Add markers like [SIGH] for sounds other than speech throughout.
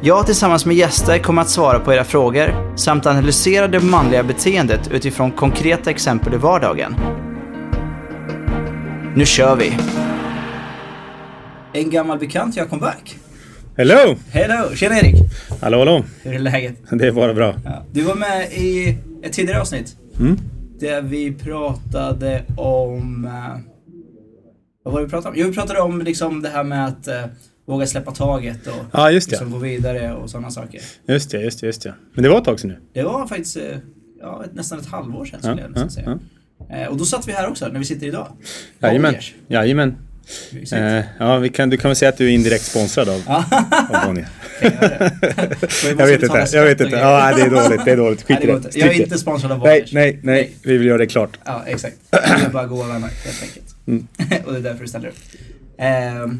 Jag tillsammans med gäster kommer att svara på era frågor samt analysera det manliga beteendet utifrån konkreta exempel i vardagen. Nu kör vi! En gammal bekant jag kom back. Hello! Hello! Tjena Erik! Hallå hallå! Hur är läget? [LAUGHS] Det är bara bra. Ja. Du var med i ett tidigare avsnitt. Mm. Där vi pratade om... eh, vad var det vi pratade om? Jo, vi pratade om liksom det här med att eh, våga släppa taget och Ja, just det. liksom gå vidare och sådana saker. Just det, just det, just det. Men det var ett tag sedan nu. Det var faktiskt eh, ja, nästan ett halvår sedan skulle jag nästan säga. Eh, och då satt vi här också, när vi sitter idag. Jajamän. Jajamän. Eh, ja, vi kan, du kan väl säga att du är indirekt sponsrad av, [LAUGHS] av Bonnier. [LAUGHS] Jag Jag vet inte, jag vet inte. Ja, det är dåligt, det är dåligt. Skit Nej, i det. Jag är inte sponsrad av Nej, Bonniers. nej, nej. Vi vill göra det klart. Ja, exakt. Vi bara goa vänner, helt enkelt. Mm. [LAUGHS] och det är därför du ställer upp. Eh,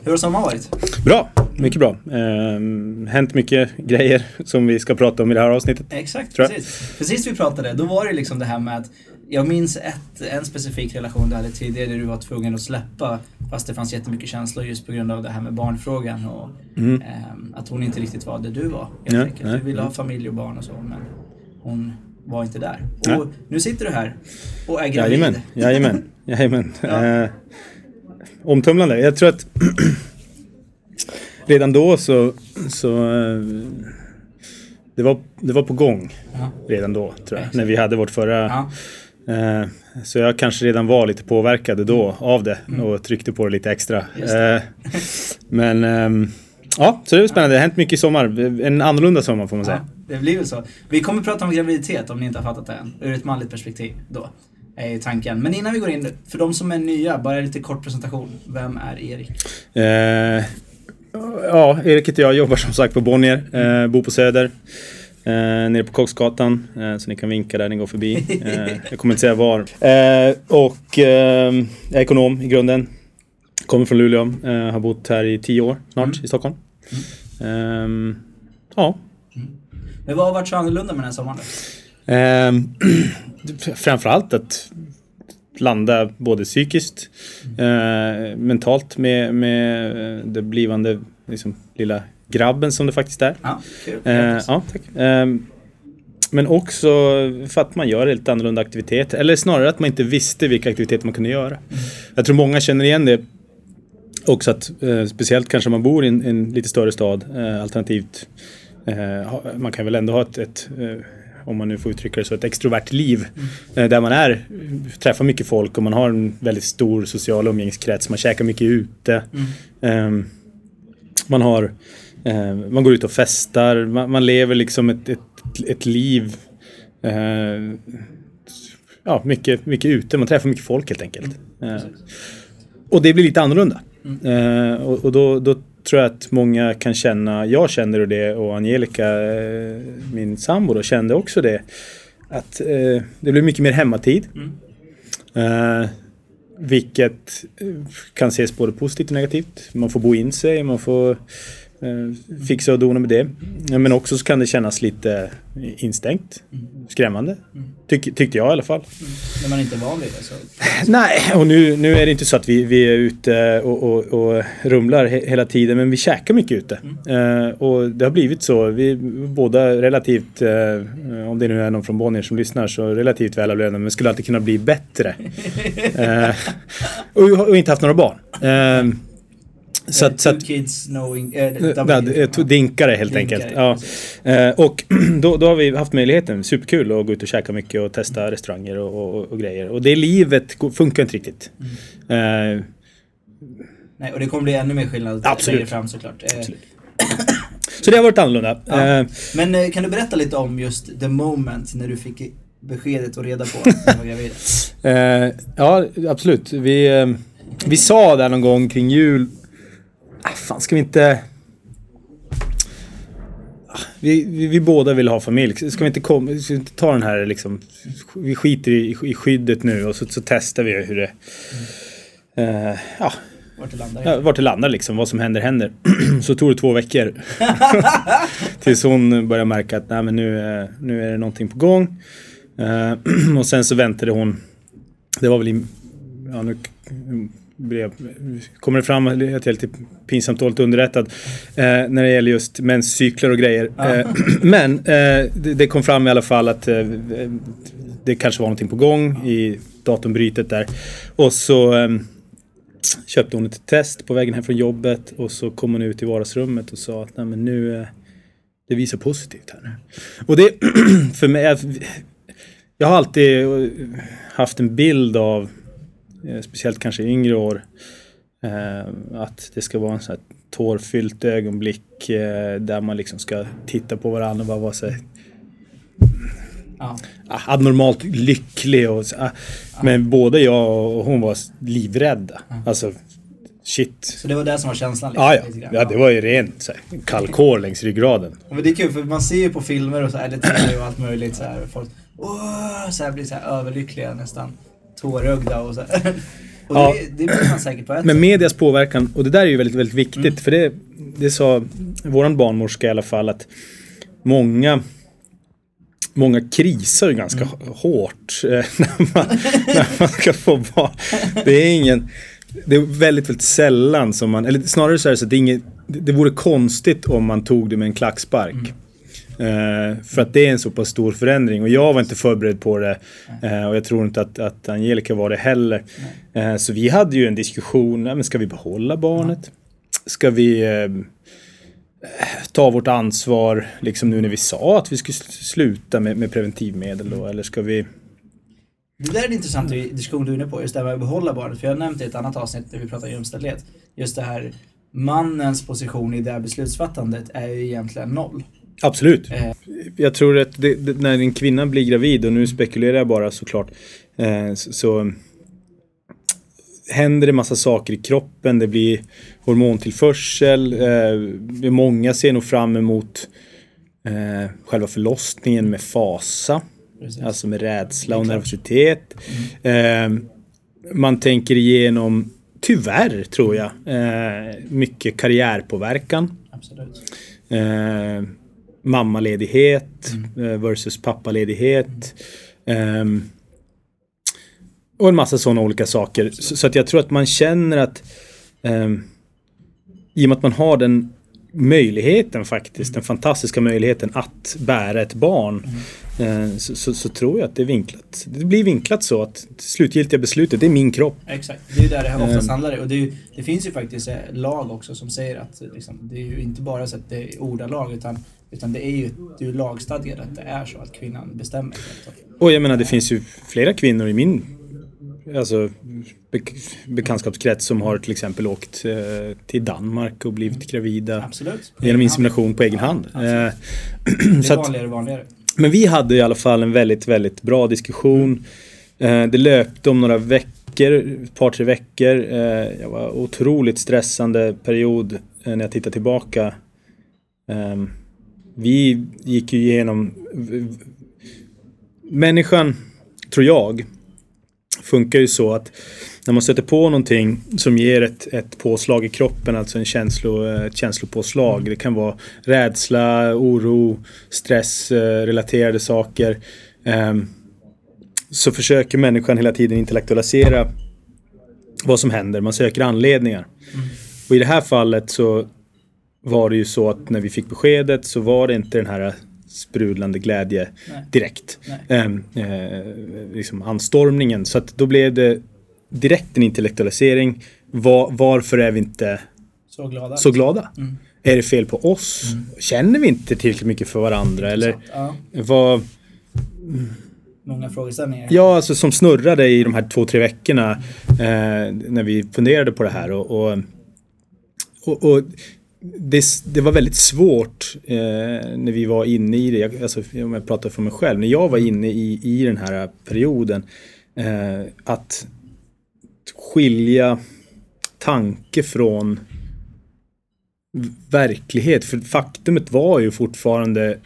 hur har sommaren varit? Bra, mycket bra. Eh, hänt mycket grejer som vi ska prata om i det här avsnittet. Exakt, Tror jag. precis. Precis vi pratade, då var det liksom det här med att jag minns ett, en specifik relation du hade tidigare där du var tvungen att släppa fast det fanns jättemycket känslor just på grund av det här med barnfrågan och Mm. ehm, att hon inte riktigt var det du var. Helt Nej, enkelt. Du ville ha familj och barn och så men hon var inte där. Och nu sitter du här och är gravid. Jajamän, jajamän, [LAUGHS] jajamän. Ja. Omtumlande. Jag tror att [CLEARS THROAT] redan då så, så eh, det, var, det var på gång Ja. redan då tror jag. Exakt. När vi hade vårt förra. Ja. Eh, så jag kanske redan var lite påverkad då av det och tryckte på det lite extra. Mm. Det. Eh, men ehm, ja, så det är spännande. Det har hänt mycket i sommar. En annorlunda sommar får man säga. Ja, det blir väl så. Vi kommer prata om graviditet om ni inte har fattat det än. Ur ett manligt perspektiv då. Är tanken. Men innan vi går in, för de som är nya, bara lite kort presentation. Vem är Erik? Eh, ja, Erik heter jag, jobbar som sagt på Bonnier, eh, bor på Söder. Eh, nere på Koksgatan, eh, så ni kan vinka där ni går förbi. Eh, jag kommer inte säga var. Eh, och eh, jag är ekonom i grunden. Kommer från Luleå, eh, har bott här i tio år snart Mm. i Stockholm. Ehm, ja, Men vad har varit så annorlunda med den här sommaren? då? Ehm, [CLEARS THROAT] framförallt att landa både psykiskt, eh, mentalt med, med eh, det blivande liksom, lilla grabben som det faktiskt är. Ja. Eh, ja, tack. Ehm, men också för att man gör lite annorlunda aktiviteter. Eller snarare att man inte visste vilka aktiviteter man kunde göra. Jag tror många känner igen det. Också att eh, speciellt kanske man bor i en, en lite större stad. Eh, alternativt eh, man kan väl ändå ha ett, ett eh, om man nu får uttrycka det så, ett extrovert liv. Eh, där man är, träffar mycket folk och man har en väldigt stor social umgängeskrets. Man käkar mycket ute. Ehm, man har eh, man går ut och festar, man, man lever liksom ett, ett, ett liv eh, ja, mycket, mycket ute, man träffar mycket folk helt enkelt. Eh, och det blir lite annorlunda. Eh, och och då, då tror jag att många kan känna, jag känner det och Angelica, eh, min sambo, då, kände också det. Att eh, det blir mycket mer hemmatid. Eh, vilket eh, kan ses både positivt och negativt. Man får bo in sig, man får eh, fixa och dona med det. Men också så kan det kännas lite instängt. Skrämmande. Tyck, tyckte jag i alla fall. När man inte är van vid det så. Nej, och nu, nu är det inte så att vi, vi är ute och, och, och rumlar he, hela tiden, men vi käkar mycket ute. Eh, och det har blivit så. Vi är båda relativt, eh, om det nu är någon från Bonnier som lyssnar, så relativt välavlönade, men skulle alltid kunna bli bättre. [LAUGHS] eh, och, och inte haft några barn. Eh, så att, så Two att kids knowing... Eh, kids. to- dinkare helt Dinkare, enkelt. Ja. Eh, och [CLEARS THROAT] då, då har vi haft möjligheten, superkul, att gå ut och käka mycket och testa restauranger och, och, och grejer. Och det livet funkar inte riktigt. Mm. Eh, Nej, och det kommer bli ännu mer skillnad Absolut. längre fram såklart. Eh, [CLEARS THROAT] så det har varit annorlunda. Ja. Eh, Men eh, kan du berätta lite om just the moment när du fick beskedet och reda på att du var gravid? [LAUGHS] Eh, ja, absolut. Vi, eh, vi sa där någon gång kring jul. Ah, fan, ska vi inte... Vi, vi, vi båda vill ha familj. Ska vi inte, kom, ska vi inte ta den här liksom, vi skiter i, i skyddet nu och så, så testar vi hur det, eh, ja, Vart det landar. Ja, vart det landar liksom, vad som händer händer. [CLEARS THROAT] så tog det två veckor. [LAUGHS] Tills hon började märka att Nej, men nu, är- nu är det någonting på gång. Eh, [CLEARS THROAT] och sen så väntade hon. Det var väl i... Ja, nu blev, kommer det fram att jag är lite pinsamt dåligt underrättad. Eh, när det gäller just menscykler och grejer. Eh, [CLEARS THROAT] men eh, det, det kom fram i alla fall att eh, det kanske var någonting på gång i datumbrytet där. Och så... ehm, köpte hon ett test på vägen hem från jobbet och så kom hon ut i vardagsrummet och sa att Nej, men nu, eh, det visar positivt här nu. Och det, [CLEARS THROAT] för mig, jag, jag har alltid haft en bild av, speciellt kanske i yngre år, eh, att det ska vara en sån här tårfyllt ögonblick eh, där man liksom ska titta på varandra och bara vara så Ja. ah, abnormalt lycklig. Och, så, ah, Men både jag och hon var livrädda. Alltså, shit. Så det var det som var känslan? liksom, Ah, ja. grann. ja, det var ju rent så här, kallkår längs ryggraden. Men det är kul för man ser ju på filmer och så här, TV och allt möjligt så här, folk Åh, så här blir så här överlyckliga nästan. Tårögda och så. Och Ja. det, det blir man säkert på ett Men medias påverkan, och det där är ju väldigt, väldigt viktigt. För det, det sa våran barnmorska i alla fall att många Många krisar ju ganska hårt eh, [LAUGHS] när, man, när man ska få barn. Det är ingen... Det är väldigt, väldigt sällan som man... Eller snarare så är det så att det inget... Det vore konstigt om man tog det med en klackspark. Eh, för att det är en så pass stor förändring och jag var inte förberedd på det. Eh, och jag tror inte att, att Angelica var det heller. Eh, så vi hade ju en diskussion, men ska vi behålla barnet? Ska vi eh, ta vårt ansvar, liksom nu när vi sa att vi skulle sl- sluta med, med preventivmedel då? Eller ska vi... Det där är en intressant diskussion du är inne på, just det här med att behålla barnet. För jag har nämnt det i ett annat avsnitt där vi pratar jämställdhet. Just det här, mannens position i det här beslutsfattandet är ju egentligen noll. Absolut. Eh. Jag tror att det, det, när en kvinna blir gravid, och nu spekulerar jag bara såklart, eh, så, så händer det massa saker i kroppen. Det blir hormontillförsel. Eh, många ser nog fram emot eh, själva förlossningen med fasa. Precis. Alltså med rädsla och nervositet. Eh, man tänker igenom, tyvärr tror jag, eh, mycket karriärpåverkan. Absolut. Mammaledighet eh, versus pappaledighet. Ehm, och en massa sådana olika saker. Så, så att jag tror att man känner att ehm, i och med att man har den möjligheten faktiskt, den fantastiska möjligheten att bära ett barn. eh, så, så, så tror jag att det är vinklat. Det blir vinklat så att slutgiltiga beslutet, det är min kropp. Exakt, det är ju där det här oftast Ehm. handlar om. Och det, ju, det finns ju faktiskt eh, lag också som säger att liksom, det är ju inte bara så att det är ordalag utan, utan det är ju det är ju lagstadgat att det är så att kvinnan bestämmer. och jag menar det finns ju flera kvinnor i min alltså, bek- bekantskapskrets som har till exempel åkt eh, till Danmark och blivit gravida Absolut. genom insemination på egen hand. Eh, [CLEARS THROAT] Det är vanligare och vanligare. men vi hade i alla fall en väldigt, väldigt bra diskussion. Eh, det löpte om några veckor, ett par, tre veckor. Eh, jag var otroligt stressande period eh, när jag tittar tillbaka. Vi gick ju igenom... Människan, tror jag, funkar ju så att när man stöter på någonting som ger ett, ett påslag i kroppen, alltså en känslo, ett känslopåslag. Det kan vara rädsla, oro, stress, eh, saker. Ehm, så försöker människan hela tiden intellektualisera vad som händer. Man söker anledningar. Och i det här fallet så var det ju så att när vi fick beskedet så var det inte den här sprudlande glädje Nej. direkt. Nej. Ehm, eh, liksom anstormningen. Så att då blev det direkt en intellektualisering. Var, varför är vi inte Så glada. så glada? Mm. Är det fel på oss? Känner vi inte tillräckligt mycket för varandra? Eller Ja, vad... många frågeställningar. Ja, alltså som snurrade i de här två, tre veckorna eh, när vi funderade på det här. Och, och, och, och det, det var väldigt svårt eh, när vi var inne i det. Jag, alltså, om jag pratar för mig själv. När jag var inne i, i den här perioden. Eh, att skilja tanke från verklighet. För faktumet var ju fortfarande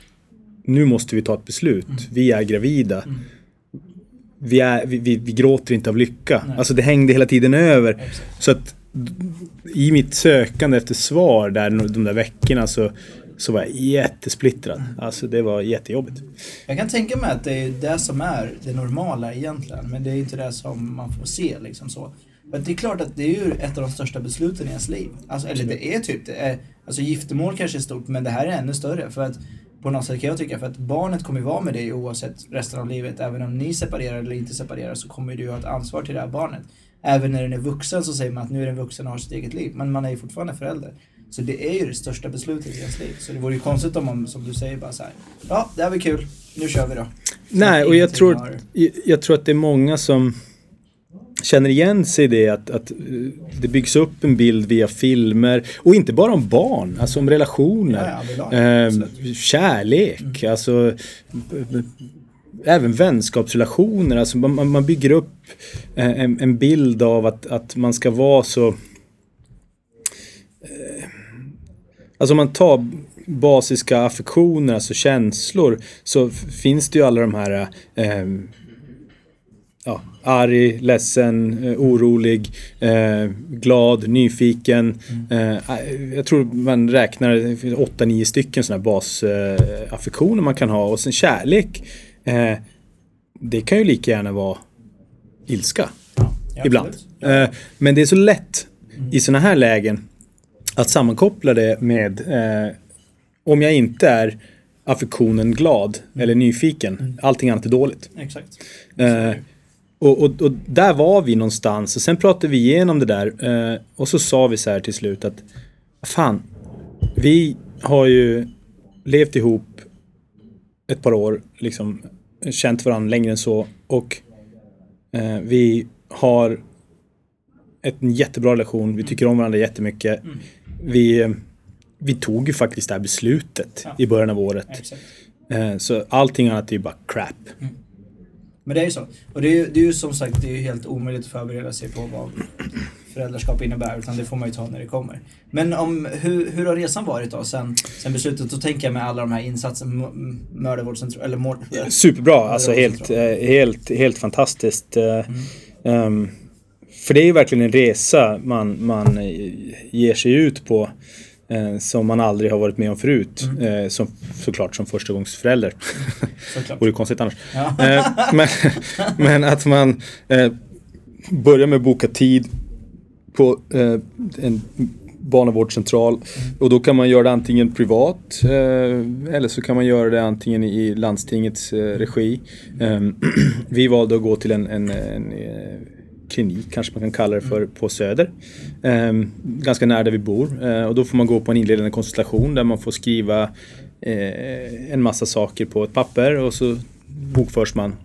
nu måste vi ta ett beslut. Mm. Vi är gravida. Mm. Vi, är, vi, vi, vi, gråter inte av lycka. Nej. Alltså det hängde hela tiden över. Exakt. Så att i mitt sökande efter svar där de där veckorna så, så var jag jättesplittrad. Alltså det var jättejobbigt. Jag kan tänka mig att det är det som är det normala egentligen. Men det är inte det som man får se liksom så. Men det är klart att det är ju ett av de största besluten i ens liv. Alltså, eller det är typ det. Är, alltså giftermål kanske är stort men det här är ännu större. För att på något sätt kan jag tycka. För att barnet kommer ju vara med dig oavsett resten av livet. Även om ni separerar eller inte separerar så kommer du ha ett ansvar till det här barnet. Även när den är vuxen så säger man att nu är den vuxen och har sitt eget liv. Men man är ju fortfarande förälder. Så det är ju det största beslutet i ens liv. Så det vore ju konstigt om man, som du säger, bara så här, ja, det här var kul, nu kör vi då. Så Nej, och jag tror, har... jag tror att det är många som känner igen sig i det att, att eh, det byggs upp en bild via filmer och inte bara om barn, alltså om relationer. Ja, eh, kärlek, mm. alltså även vänskapsrelationer. Alltså man, man bygger upp eh, en, en, bild av att, att man ska vara så... Eh, alltså om man tar basiska affektioner, alltså känslor, så finns det ju alla de här eh, ja, arg, ledsen, eh, orolig, eh, glad, nyfiken. Mm. Eh, jag tror man räknar 8-9 stycken sådana basaffektioner eh, man kan ha. Och sen kärlek, eh, det kan ju lika gärna vara ilska. Ja, ibland. Eh, men det är så lätt mm. i sådana här lägen att sammankoppla det med eh, om jag inte är affektionen glad mm. eller nyfiken, mm. allting annat är dåligt. Exakt. Och, och, och, där var vi någonstans och sen pratade vi igenom det där eh, och så sa vi så här till slut att fan, vi har ju levt ihop ett par år, liksom känt varandra längre än så och eh, vi har ett, en jättebra relation, vi tycker om varandra jättemycket. Mm. Vi, vi tog ju faktiskt det här beslutet ja. i början av året. Eh, så allting annat är ju bara crap. Mm. Men det är ju så. Och det är ju, det är ju som sagt det är ju helt omöjligt att förbereda sig på vad föräldraskap innebär. Utan det får man ju ta när det kommer. Men om, hur, hur har resan varit då sen, sen beslutet? Då tänker jag med alla de här insatserna, mödravårdscentral, eller mord, Superbra, alltså helt, eh, helt, helt fantastiskt. Eh, mm. Um, för det är ju verkligen en resa man, man ger sig ut på eh, som man aldrig har varit med om förut. Mm. Eh, som, såklart som förstagångsförälder. Vore konstigt annars. Ja. eh, men, [LAUGHS] men, att man eh, börjar med att boka tid på eh, en barnavårdscentral mm. och då kan man göra det antingen privat eh, eller så kan man göra det antingen i landstingets regi. Mm. [CLEARS THROAT] vi valde att gå till en, en, en klinik kanske man kan kalla det för på Söder. Eh, ganska nära där vi bor. Eh, och då får man gå på en inledande konsultation där man får skriva eh, en massa saker på ett papper och så bokförs man.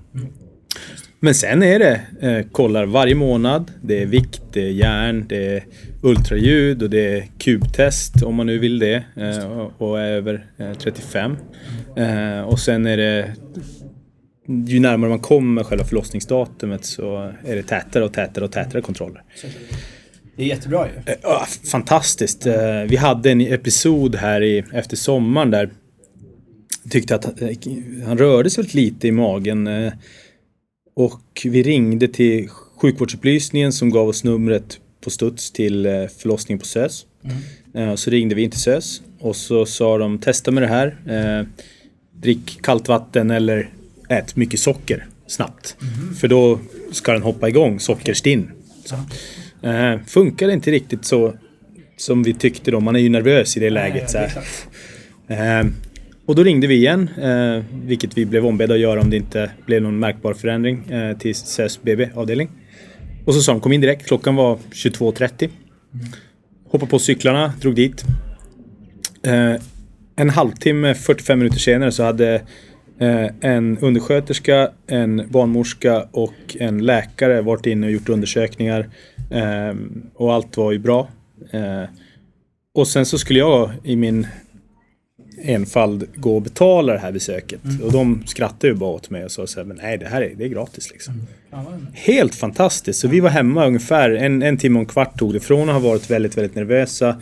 Men sen är det eh, kollar varje månad. Det är vikt, det är järn, det är ultraljud och det är kubtest om man nu vill det eh, och, och, är över eh, 35. Eh, och sen är det ju närmare man kommer själva förlossningsdatumet så är det tätare och tätare och tätare kontroller. Det är jättebra ju. Ja, fantastiskt. Mm. Vi hade en episod här i, efter sommaren där tyckte att eh, han rörde sig väldigt lite i magen. Eh, och vi ringde till sjukvårdsupplysningen som gav oss numret på studs till förlossningen på SÖS. Mm. Så ringde vi in till SÖS och så sa de testa med det här. Drick kallt vatten eller ät mycket socker snabbt. Mm. För då ska den hoppa igång, sockerstinn. Eh, funkar inte riktigt så som vi tyckte då. Man är ju nervös i det läget. Nej, ja, eh, och då ringde vi igen, eh, vilket vi blev ombedda att göra om det inte blev någon märkbar förändring eh, till SÖS BB-avdelning. Och så sa de kom in direkt. Klockan var 22.30. Mm. Hoppade på cyklarna, drog dit. Eh, en halvtimme, 45 minuter senare så hade en undersköterska, en barnmorska och en läkare varit inne och gjort undersökningar. Eh, och allt var ju bra. Eh, och sen så skulle jag i min enfald gå och betala det här besöket. Mm. Och de skrattade ju bara åt mig och sa så här, men nej det här är, det är gratis liksom. Mm. Helt fantastiskt. Så vi var hemma ungefär en, en timme och en kvart tog det. Från att ha varit väldigt, väldigt nervösa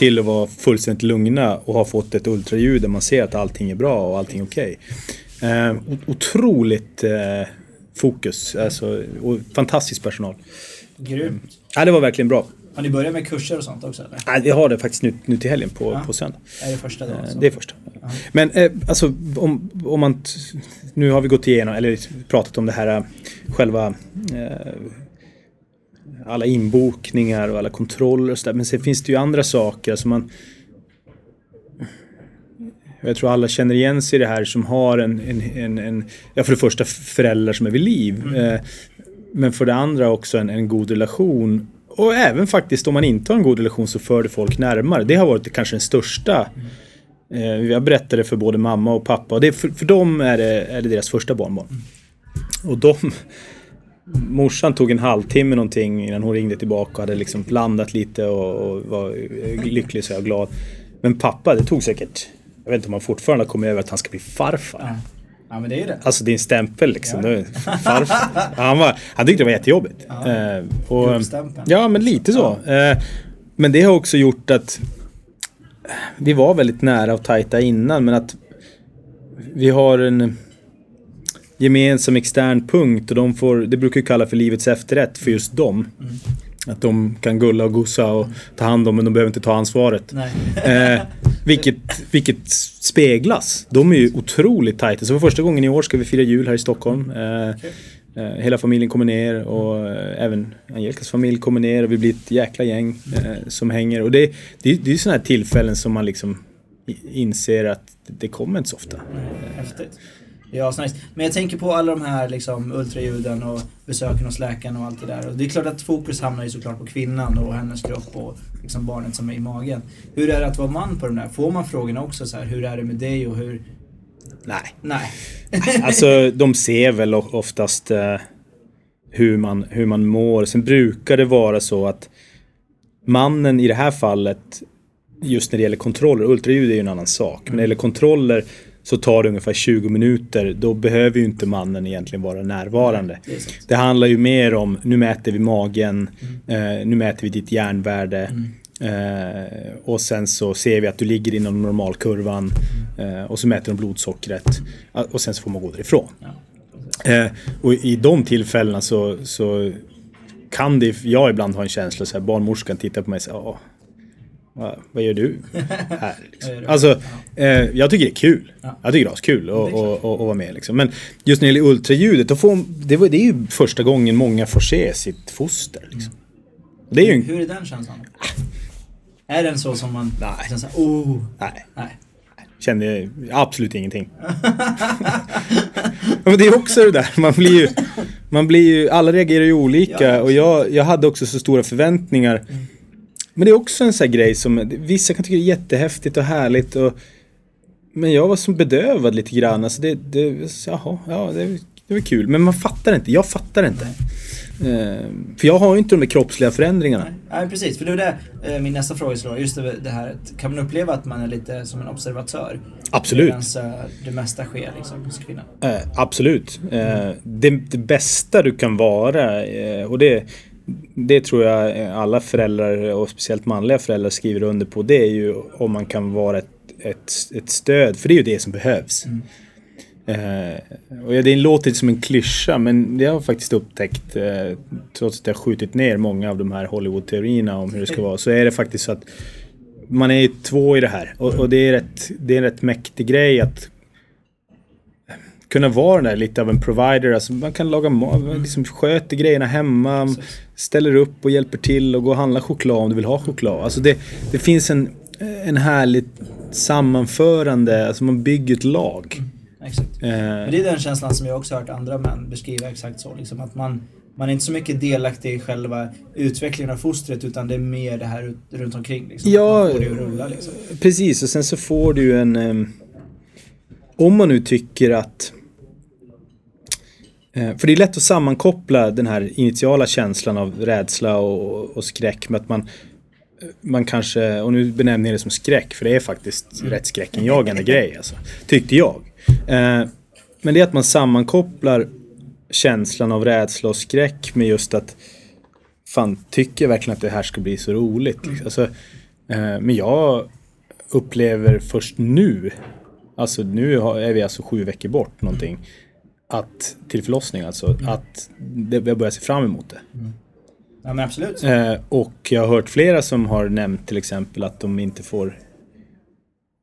till att vara fullständigt lugna och ha fått ett ultraljud där man ser att allting är bra och allting är okej. Okay. Eh, otroligt eh, fokus, alltså, och fantastisk personal. Grymt. Ja, det var verkligen bra. Har ni börjat med kurser och sånt också? Eller? Nej, vi har det faktiskt nu, nu till helgen på, ja. på söndag. Är det första då? Alltså? Det är första. Ja. Men eh, alltså om, om man... Nu har vi gått igenom, eller pratat om det här eh, själva... Eh, alla inbokningar och alla kontroller och sådär. Men sen finns det ju andra saker. Alltså man, jag tror alla känner igen sig i det här som har en, en, en, en ja för det första föräldrar som är vid liv. Mm. Eh, men för det andra också en, en god relation och även faktiskt om man inte har en god relation så för det folk närmare. Det har varit kanske den största. Mm. Eh, jag berättade för både mamma och pappa och det, för, för dem är det, är det deras första barnbarn. Mm. Och de... Morsan tog en halvtimme någonting innan hon ringde tillbaka och hade liksom landat lite och, och var lycklig så jag glad. Men pappa, det tog säkert... Jag vet inte om han fortfarande har kommit över att han ska bli farfar. Ja. Ja men det är det. Alltså din stämpel liksom. Ja. Farfar. han, var, han tyckte det var jättejobbigt. Ja. Eh, och, ja men lite så. Ja. Eh, men det har också gjort att vi var väldigt nära och tajta innan men att vi har en gemensam extern punkt och de får, det brukar vi kalla för livets efterrätt för just dem. Mm. Att de kan gulla och gossa och ta hand om men de behöver inte ta ansvaret. Eh, vilket, vilket speglas. De är ju otroligt tajta. Så för första gången i år ska vi fira jul här i Stockholm. Eh, okay. eh, hela familjen kommer ner och eh, även Angelikas familj kommer ner och vi blir ett jäkla gäng eh, som hänger. Och det, det, det är sådana här tillfällen som man liksom inser att det kommer inte så ofta. Häftigt. Ja, så nice. Men jag tänker på alla de här liksom, ultraljuden och besöken hos läkaren och allt det där. Och det är klart att fokus hamnar ju såklart på kvinnan och hennes kropp och liksom barnet som är i magen. Hur är det att vara man på de där? Får man frågorna också så här, hur är det med dig och hur... Nej. Nej. [LAUGHS] alltså de ser väl oftast uh, hur, man, hur man mår. Sen brukar det vara så att mannen i det här fallet just när det gäller kontroller, ultraljud är ju en annan sak, men när det gäller kontroller så tar det ungefär 20 minuter. Då behöver ju inte mannen egentligen vara närvarande. Det, det handlar ju mer om, nu mäter vi magen, mm. eh, nu mäter vi ditt järnvärde. Mm. Eh, och sen så ser vi att du ligger inom normalkurvan. Eh, och så mäter de blodsockret. Och sen så får man gå därifrån. Ja. Eh, och i de tillfällena så, så kan det, jag ibland ha en känsla så här, barnmorskan tittar på mig och säger vad, vad gör du [LAUGHS] här? Liksom. Alltså, eh, jag tycker det är kul. Ja. Jag tycker det är kul att vara med. Liksom. Men just när det gäller ultraljudet, då får, det, var, det är ju första gången många får se sitt foster. Liksom. Det är ju, Hur är den känslan? Är den så som man... Nej. Känner så oh. Nej. Nej. Kände absolut ingenting. [LAUGHS] Men det är också det där, man blir ju... Man blir ju alla reagerar ju olika och jag, jag hade också så stora förväntningar. Mm men det är också en sån här grej som vissa kan tycka är jättehäftigt och härligt. Och, men jag var som bedövad lite grann. Alltså det, det, jaha, ja, det, det var kul. Men man fattar inte. Jag fattar inte. Uh, för jag har ju inte de där kroppsliga förändringarna. Nej, Nej precis. För det är det uh, min nästa fråga slår. Just det, här. Kan man uppleva att man är lite som en observatör? Absolut. Medan uh, det mesta sker liksom hos kvinnan? absolut. Mm. Det, det, bästa du kan vara och det det tror jag alla föräldrar och speciellt manliga föräldrar skriver under på. Det är ju om man kan vara ett, ett, ett stöd. För det är ju det som behövs. Mm. Eh, och det låter som en klyscha men det har jag faktiskt upptäckt eh, trots att jag skjutit ner många av de här Hollywood-teorierna om hur det ska vara. Så är det faktiskt så att man är två i det här. Och, och det, är rätt, det är en rätt mäktig grej att kunna vara där lite av en provider. Alltså man kan laga mat, liksom sköter grejerna hemma, ställer upp och hjälper till och går och handlar choklad om du vill ha choklad. Alltså det, det finns en, en härligt sammanförande, alltså man bygger ett lag. Mm, exakt. Eh. Men det är den känslan som jag också hört andra män beskriva exakt så. Liksom att man, man är inte så mycket delaktig i själva utvecklingen av fostret utan det är mer det här runt omkring. Liksom. Ja, rulla, liksom. precis. Och sen så får du en... Um, om man nu tycker att Eh, för det är lätt att sammankoppla den här initiala känslan av rädsla och, och skräck med att man man kanske, och nu benämner jag det som skräck för det är faktiskt mm. rätt skräckinjagande grej alltså. Tyckte jag. Eh, men det är att man sammankopplar känslan av rädsla och skräck med just att fan, tycker jag verkligen att det här ska bli så roligt? Liksom? Alltså, Eh, men jag upplever först nu, alltså nu är vi alltså sju veckor bort någonting, att, till förlossning alltså, mm. att det, jag börjar se fram emot det. Mm. Ja men absolut. Eh, och jag har hört flera som har nämnt till exempel att de inte får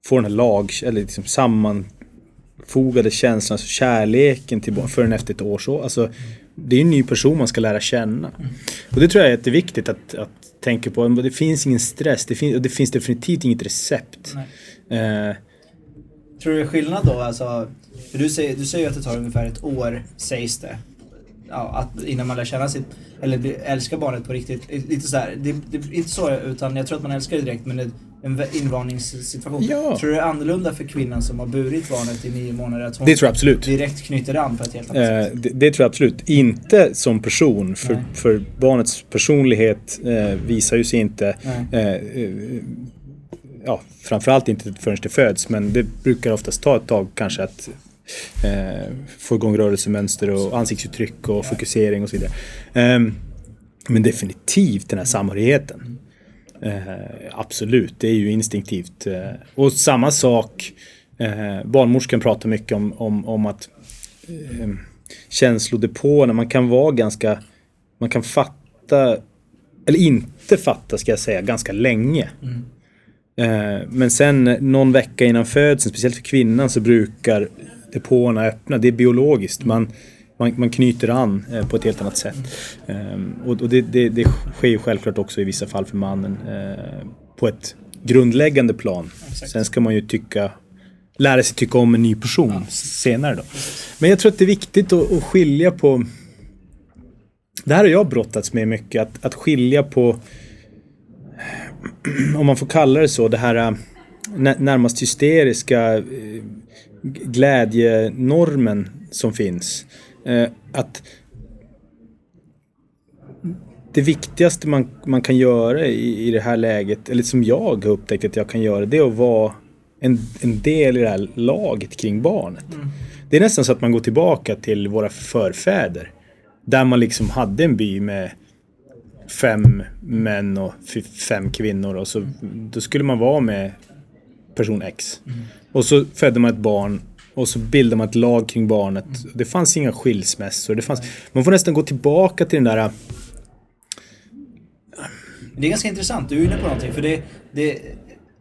får den här lag, eller liksom sammanfogade känslan, alltså kärleken till barn förrän efter ett år så. Alltså, det är en ny person man ska lära känna. Mm. Och det tror jag är jätteviktigt att, att tänka på. Det finns ingen stress, det finns, det finns definitivt inget recept. Eh, Tror du det är skillnad då? Alltså, för du säger, du säger att det tar ungefär ett år, sägs det. Ja, att, innan man lär känna sitt, eller älskar barnet på riktigt. Lite så det, det, är inte så, utan jag tror att man älskar det direkt men det, en invandringssituation. Ja. Tror du det är annorlunda för kvinnan som har burit barnet i nio månader? Att hon det tror jag absolut. direkt knyter an på ett helt annat eh, sätt? Det, det, tror jag absolut. Inte som person, för, för barnets personlighet eh, visar ju sig inte eh, eh, ja, framförallt inte förrän det föds, men det brukar oftast ta ett tag kanske att eh, få igång rörelsemönster och ansiktsuttryck och fokusering och så vidare. Eh, men definitivt den här samhörigheten. Eh, absolut, det är ju instinktivt. Eh, och samma sak, eh, barnmorskan pratar mycket om, om, om att eh, känslodepåerna, man kan vara ganska, man kan fatta, eller inte fatta ska jag säga, ganska länge. Mm. Eh, men sen någon vecka innan födseln, speciellt för kvinnan, så brukar depåerna öppna. Det är biologiskt. Man, man, man knyter an eh, på ett helt annat sätt. Mm. och, och det, det, det, sker ju självklart också i vissa fall för mannen eh, på ett grundläggande plan. Sen ska man ju tycka lära sig tycka om en ny person ja. senare då. Men jag tror att det är viktigt att, att skilja på det här har jag brottats med mycket, att, att skilja på om man får kalla det så, det här äh, närmast hysteriska äh, glädjenormen som finns. Äh, att det viktigaste man, man kan göra i, i det här läget, eller som jag har upptäckt att jag kan göra, det är att vara en, en del i det här laget kring barnet. Mm. Det är nästan så att man går tillbaka till våra förfäder. Där man liksom hade en by med fem män och fem kvinnor och så då skulle man vara med person X. Mm. Och så födde man ett barn och så bildade man ett lag kring barnet. Mm. Det fanns inga skilsmässor. Det fanns, man får nästan gå tillbaka till den där... Det är ganska intressant, du är inne på någonting. För det, det,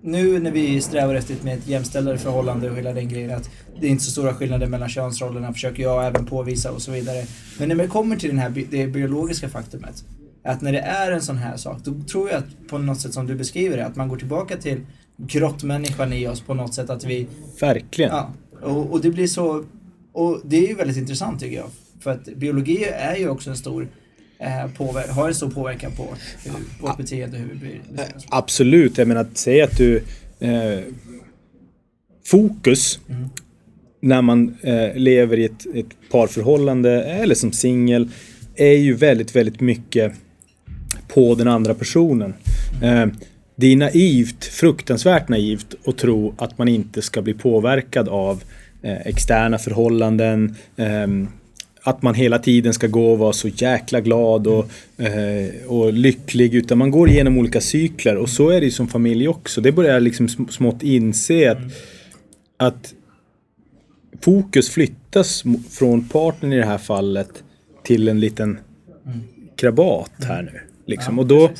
nu när vi strävar efter ett mer jämställdare förhållande och hela den grejen att det är inte så stora skillnader mellan könsrollerna försöker jag även påvisa och så vidare. Men när det kommer till den här, det biologiska faktumet att när det är en sån här sak, då tror jag att på något sätt som du beskriver det, att man går tillbaka till grottmänniskan i oss på något sätt att vi... Verkligen. Ja, och, och det blir så... Och det är ju väldigt intressant tycker jag. För att biologi är ju också en stor eh, påver- har en stor påverkan på hur, vårt beteende, hur vi blir Absolut, jag menar att säga att du... Eh, fokus mm. när man eh, lever i ett, ett parförhållande eller som singel är ju väldigt, väldigt mycket på den andra personen. Eh, det är naivt, fruktansvärt naivt att tro att man inte ska bli påverkad av eh, externa förhållanden. Eh, att man hela tiden ska gå och vara så jäkla glad och, och lycklig. Utan man går igenom olika cykler och så är det ju som familj också. Det börjar liksom smått inse att, att fokus flyttas från partnern i det här fallet till en liten krabat här nu. Liksom. Ja, och då,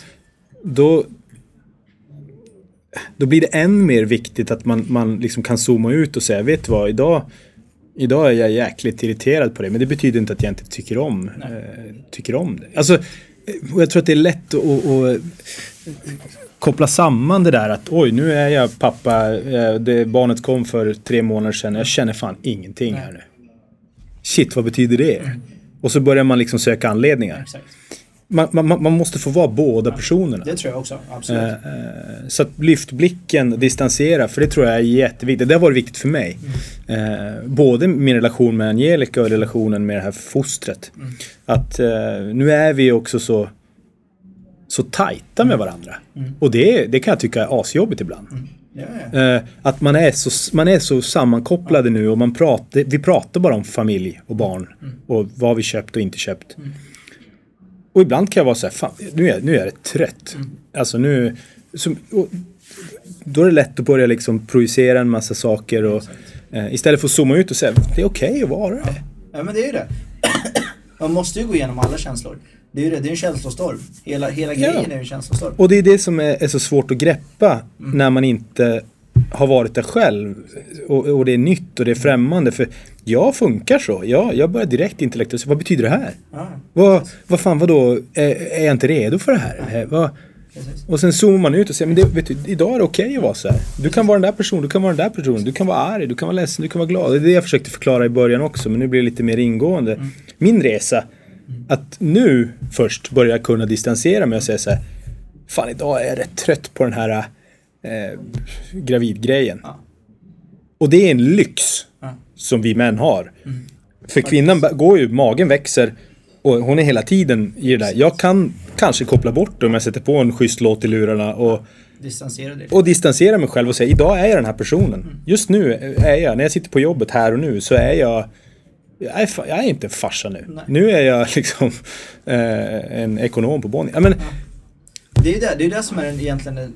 då, då blir det än mer viktigt att man, man liksom kan zooma ut och säga, vet du vad, idag, idag är jag jäkligt irriterad på det, men det betyder inte att jag inte tycker om, eh, tycker om det. Alltså, och jag tror att det är lätt att, att, att koppla samman det där att oj, nu är jag pappa, eh, det barnet kom för tre månader sedan, jag känner fan ingenting här nu. Shit, vad betyder det? Mm. Och så börjar man liksom söka anledningar. Exakt man, man, man, måste få vara båda personerna. Det tror jag också, absolut. Eh, eh, så att lyft blicken, distansera, för det tror jag är jätteviktigt. Det har varit viktigt för mig. Mm. Eh, både min relation med Angelica och relationen med det här fostret. Mm. Att nu är vi också så, så tajta med mm. varandra. Mm. Och det, det kan jag tycka är asjobbigt ibland. Mm. Ja, ja. Att man är, så, man är så sammankopplade nu och man pratar, vi pratar bara om familj och barn. Mm. Och vad vi köpt och inte köpt. Och ibland kan jag vara så här, fan, nu är, nu är jag trött. Mm. Alltså nu, som, då är det lätt att börja liksom projicera en massa saker och eh, istället för att zooma ut och säga det är okej att vara det. Ja men det är ju det. [CLEARS THROAT] Man måste ju gå igenom alla känslor. Det är ju det, det är en känslostorm. Hela, hela Ja. grejen är ju en känslostorm. Och det är det som är, är så svårt att greppa när man inte har varit där själv. Och, och det är nytt och det är främmande. För jag funkar så. Jag, jag börjar direkt intellektuellt vad betyder det här? Ja, Vad, vad fan vadå, är, är jag inte redo för det här? Eh, Vad, och sen zoomar man ut och säger, men det, vet du, idag är det okej att vara så här. Du kan vara den där personen, du kan vara den där personen, du kan vara arg, du kan vara ledsen, du kan vara glad. Det är det jag försökte förklara i början också, men nu blir det lite mer ingående. Min resa, att nu först börja kunna distansera mig och säga så här, fan idag är jag rätt trött på den här eh, gravidgrejen. Ja. Och det är en lyx Ja. som vi män har. För kvinnan går ju, magen växer och hon är hela tiden i det där. Jag kan kanske koppla bort det om jag sätter på en schysst låt i lurarna och, Distansera dig. och distansera mig själv och säga idag är jag den här personen. Just nu är jag, när jag sitter på jobbet här och nu så är jag jag är, jag är inte en farsa nu. Nej. Nu är jag [LAUGHS] liksom eh, en ekonom på Bonnier. Ja, men, Det är ju det, det, är det som är den, egentligen den,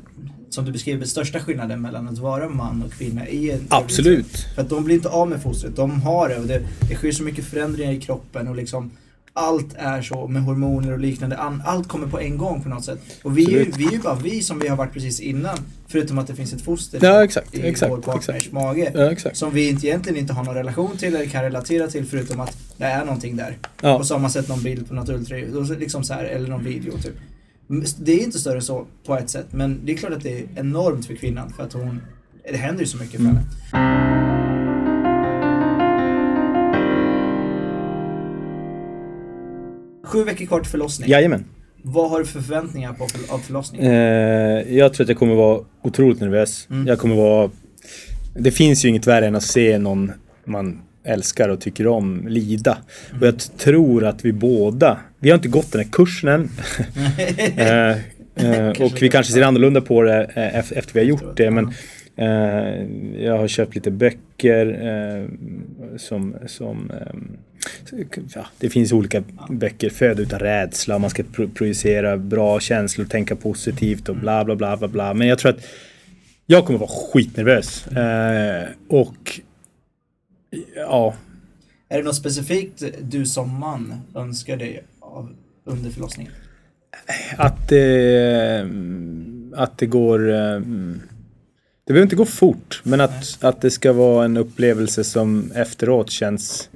som du beskriver, största skillnaden mellan att vara man och kvinna i en Absolut. För att de blir inte av med fostret, de har det och det, det sker så mycket förändringar i kroppen och liksom allt är så med hormoner och liknande, An- allt kommer på en gång på något sätt. Och vi är, vi är ju bara vi som vi har varit precis innan, förutom att det finns ett foster Ja, exakt, i exakt, vår partners exakt. mage. ja, exakt. Som vi inte, egentligen inte har någon relation till eller kan relatera till förutom att det är någonting där. Ja. På samma sätt någon bild på något ultraljud, och så liksom så här, eller någon video typ. Det är inte större än så på ett sätt, men det är klart att det är enormt för kvinnan för att hon, det händer ju så mycket för Mm. henne. Sju veckor kvar till förlossning. Jajamän. Vad har du för förväntningar på för, av förlossningen? Eh, jag tror att jag kommer vara otroligt nervös. Mm. Jag kommer vara... Det finns ju inget värre än att se någon man älskar och tycker om lida. Och jag tror att vi båda, vi har inte gått den här kursen än. [LAUGHS] eh, eh, och vi kanske ser annorlunda på det eh, ef- efter vi har gjort det. Men eh, jag har köpt lite böcker som, som ja, det finns olika böcker, Föda utan rädsla, man ska pro- projicera bra känslor, tänka positivt och bla bla bla bla bla. Men jag tror att jag kommer vara skitnervös. Eh, och ja, Är det något specifikt du som man önskar dig av, under förlossningen? att det, att det går... eh, Det behöver inte gå fort, men att, att det ska vara en upplevelse som efteråt känns...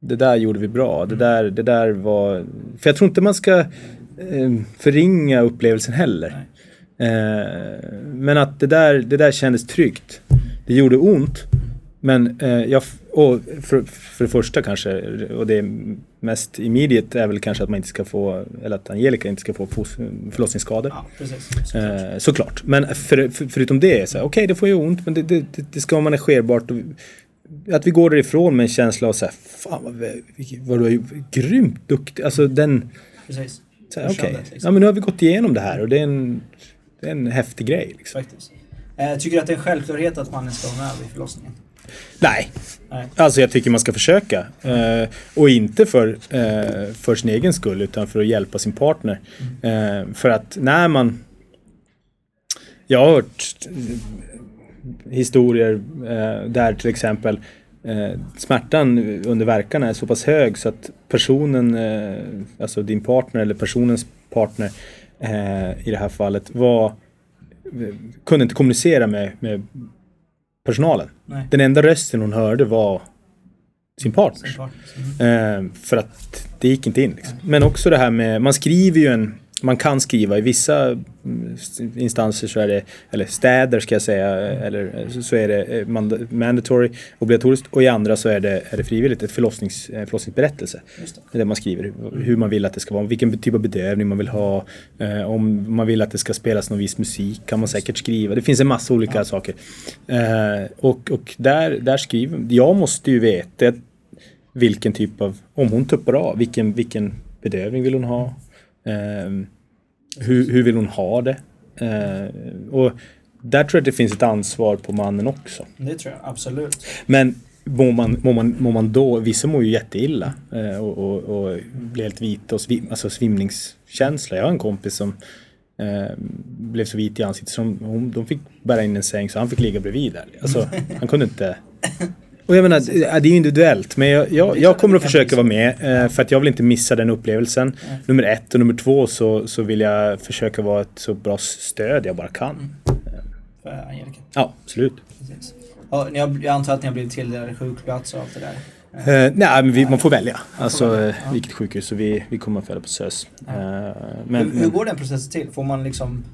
Det där gjorde vi bra. Det där, det där var... För jag tror inte man ska eh, förringa upplevelsen heller. Eh, men att det där, det där kändes tryggt. Det gjorde ont. Men eh, jag, och för, för det första kanske, och det mest immediate är väl kanske att man inte ska få, eller att Angelica inte ska få förlossningsskador. Ja, precis. Såklart. Eh, såklart. Men för, för, förutom det, så här, okej det får ju ont men det, det, det, ska vara managerbart. Och, att vi går därifrån med en känsla av så här, fan vad, vad du är grymt duktig. Alltså den, precis. okej, det, liksom. ja men nu har vi gått igenom det här och det är en, det är en häftig grej liksom. Faktiskt. Eh, tycker du att det är en självklarhet att mannen ska vara med vid förlossningen? Nej, Nej. Alltså jag tycker man ska försöka. Eh, och inte för, eh, för sin egen skull utan för att hjälpa sin partner. Eh, för att när man... Jag har hört eh, historier eh, där till exempel smärtan under verkarna är så pass hög så att personen, alltså din partner eller personens partner i det här fallet var kunde inte kommunicera med, med personalen. Nej. Den enda rösten hon hörde var sin partner. Såklart. Mm. Eh, för att det gick inte in. Liksom. Men också det här med, man skriver ju en, man kan skriva i vissa mm, instanser så är det, eller städer ska jag säga, eller så- är det eh, mand- mandatory, obligatoriskt och i andra så är det, är det frivilligt, ett förlossnings, eh, förlossningsberättelse. Just det. Det är där man skriver hur- man vill att det ska vara, vilken typ av bedövning man vill ha, eh, om man vill att det ska spelas någon viss musik kan man säkert skriva. Det finns en massa olika saker. Eh, och och där, där skriver, jag måste ju veta vilken typ av, om hon tuppar av, vilken, vilken bedövning vill hon ha? Ehm, hur, hur vill hon ha det? Eh, och där tror jag att det finns ett ansvar på mannen också. Det tror jag absolut. Men mår man, mår man, mår man då, vissa mår ju jätteilla eh, och, och, och blir helt vita och svim, alltså svimningskänsla. Jag har en kompis som eh, blev så vit i ansiktet så de, hon, de fick bära in en säng så han fick ligga bredvid där. Alltså, han kunde inte... Och jag menar, det är ju individuellt men jag, jag, jag kommer att försöka vara med eh, för att jag vill inte missa den upplevelsen. Nummer ett och nummer två så, så vill jag försöka vara ett så bra stöd jag bara kan. För Angelica. Ja, absolut. Precis. Jag antar att ni har blivit tilldelade sjukplats och allt det där. Eh, nej, men vi, man får välja. Alltså eh, vilket sjukhus. Så vi, vi kommer att föda på SÖS. Eh, men, hur, hur går den processen till? Får man liksom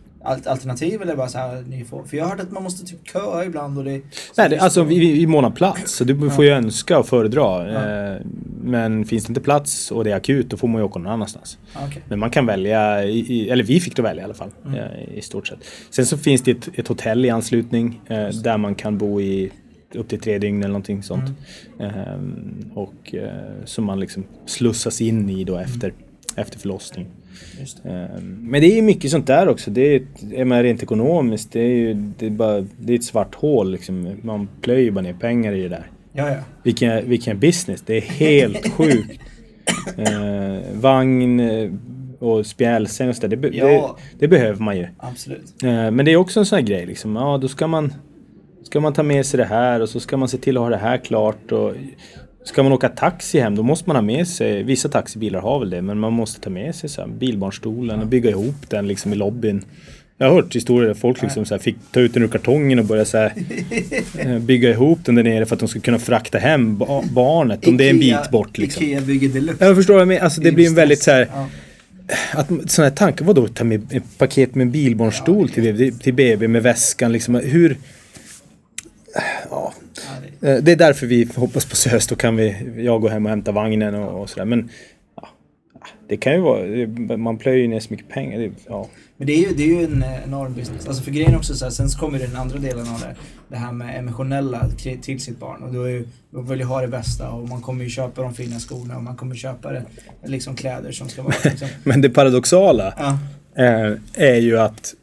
alternativ eller bara så här ni får? För jag har hört att man måste typ köa ibland och det... Nej, det, alltså vi, vi månar plats. Så du får ju önska och föredra. Eh, men finns det inte plats och det är akut då får man ju åka någon annanstans. Okej. Men man kan välja, eller vi fick då välja i alla fall. eh, I stort sett. Sen så finns det ett, ett hotell i anslutning eh, där man kan bo i upp till tre dygn eller någonting sånt. Ehm, och som man liksom slussas in i då efter, efter förlossning. Det. Ehm, Men det är ju mycket sånt där också. Det är, ett- rent ekonomiskt, det är ju det är bara, det är ett svart hål liksom. Man plöjer bara ner pengar i det där. Ja, ja. Vilken, vilken business, det är helt [LAUGHS] sjukt. Eh, vagn och spjälsäng och sådär, det, be- Ja. det, det behöver man ju. Absolut. Eh, men det är också en sån här grej liksom. Ja, då ska man, ska man ta med sig det här och så ska man se till att ha det här klart. Och ska man åka taxi hem då måste man ha med sig, vissa taxibilar har väl det, men man måste ta med sig så här, bilbarnstolen och bygga ihop den liksom i lobbyn. Jag har hört historier där folk liksom så här, fick ta ut den ur kartongen och börja så här, eh, bygga ihop den där nere för att de ska kunna frakta hem ba barnet om det är en Ikea- bit bort liksom. Ikea bygger deluxe. Jag förstår vad jag menar. Alltså det blir en väldigt så här, Ja. att sådana här tankar, vadå ta med ett paket med bilbarnstol till, BB, till BB med väskan liksom. Hur? Ja, Ja, det- eh, det är därför vi hoppas på SÖS. Då kan vi, jag gå hem och hämta vagnen och, och sådär. Men ja, det kan ju vara, man plöjer ju ner så mycket pengar. Det, ja. Men det är ju, det är ju en enorm business. Alltså för grejen också så här, sen så kommer den andra delen av det. Det här med emotionella till sitt barn. Och då är ju, man vill ju ha det bästa och man kommer ju köpa de fina skorna och man kommer köpa det, liksom kläder som ska vara liksom. [LAUGHS] Men det paradoxala Ja, eh, är ju att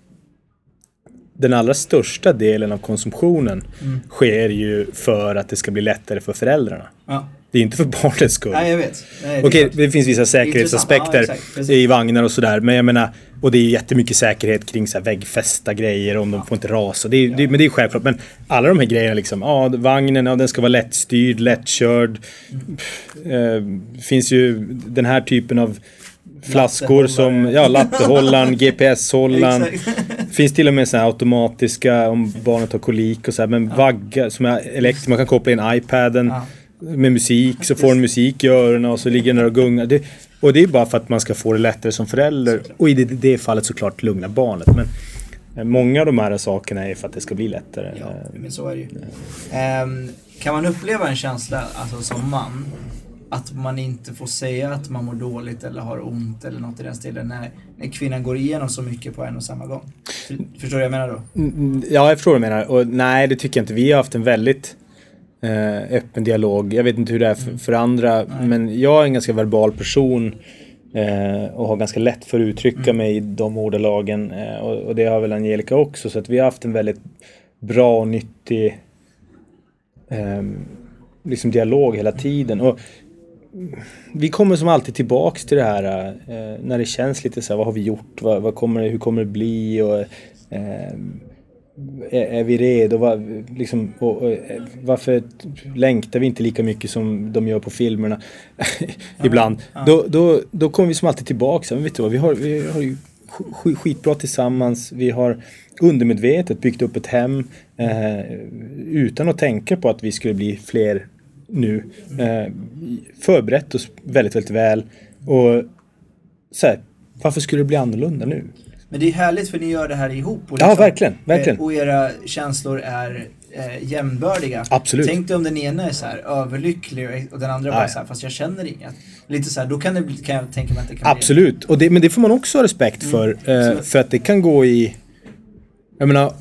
den allra största delen av konsumtionen Mm. sker ju för att det ska bli lättare för föräldrarna. ja. Det är inte för barnets skull. Nej jag vet. Nej, det Okej, det finns vissa säkerhetsaspekter Ja, i vagnar och sådär. Men jag menar, och det är jättemycket säkerhet kring så här väggfästa grejer om de får inte rasa. Det är, det, men det är självklart. Men alla de här grejerna liksom, ja vagnen, ja, den ska vara lättstyrd, lättkörd. Pff, eh, finns ju den här typen av flaskor som, ja lattehållaren, [LAUGHS] GPS-hållaren. Finns till och med så automatiska om barnet har kolik och så här. Men vagga som är elektriskt, man kan koppla in iPaden Ja. med musik så får den musik i öronen och så ligger den där och gungar. Det, och det är bara för att man ska få det lättare som förälder. Och i det, det fallet såklart lugna barnet. Men eh, många av de här sakerna är för att det ska bli lättare. Ja, men så är det ju. Ehm, kan man uppleva en känsla, alltså som man, att man inte får säga att man mår dåligt eller har ont eller något i den stilen när, när kvinnan går igenom så mycket på en och samma gång? För, förstår du vad jag menar då? Mm, Ja, jag förstår vad du menar. Och nej, det tycker jag inte. Vi har haft en väldigt eh, öppen dialog. Jag vet inte hur det är för, för andra, men jag är en ganska verbal person eh, och har ganska lätt för att uttrycka mig i de ordalagen. Eh, och, och det har väl Angelica också, så att vi har haft en väldigt bra och nyttig eh, liksom dialog hela tiden. Och vi kommer som alltid tillbaks till det här eh, när det känns lite så här, vad har vi gjort? Vad, vad kommer hur kommer det bli? Och, eh, är, är vi redo? Vad, liksom, och, och, eh, varför längtar vi inte lika mycket som de gör på filmerna [LAUGHS] ibland? Då, då, då kommer vi som alltid tillbaka. Men vet du vad, vi har, vi har ju sk- skitbra tillsammans. Vi har undermedvetet byggt upp ett hem eh, utan att tänka på att vi skulle bli fler nu. Eh, förberett oss väldigt, väldigt väl. Och så här, varför skulle det bli annorlunda nu? Men det är härligt för ni gör det här ihop. Och Ja, verkligen, verkligen. eh, Och era känslor är eh, jämnbördiga. Absolut. Tänk dig om den ena är så här överlycklig och- den andra Ja, bara så här, fast jag känner inget. Lite så här, då kan, det, bli- kan jag tänka mig att det kan Absolut, och det, men det får man också ha respekt för. Eh, absolut. för att det kan gå i... Jag menar,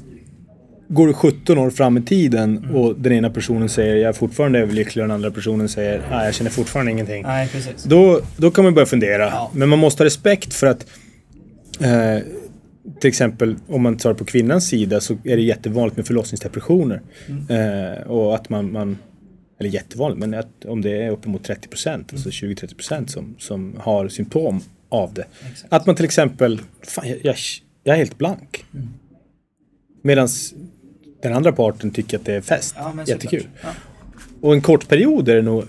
går du 17 år fram i tiden och den ena personen säger jag är fortfarande överlycklig och den andra personen säger nej jag känner fortfarande ingenting. Nej, precis. Då, då kan man börja fundera. Ja. Men man måste ha respekt för att eh, till exempel om man tar på kvinnans sida så är det jättevanligt med förlossningsdepressioner. Eh, och att man, man eller jättevanligt, men att om det är uppemot 30 procent, alltså 20-30 procent som, som har symptom av det. Exakt. Att man till exempel, fan, jag, jag, jag är helt blank. Mm. Medan den andra parten tycker att det är fest. Ja, Jättekul. Ja, Och en kort period är det nog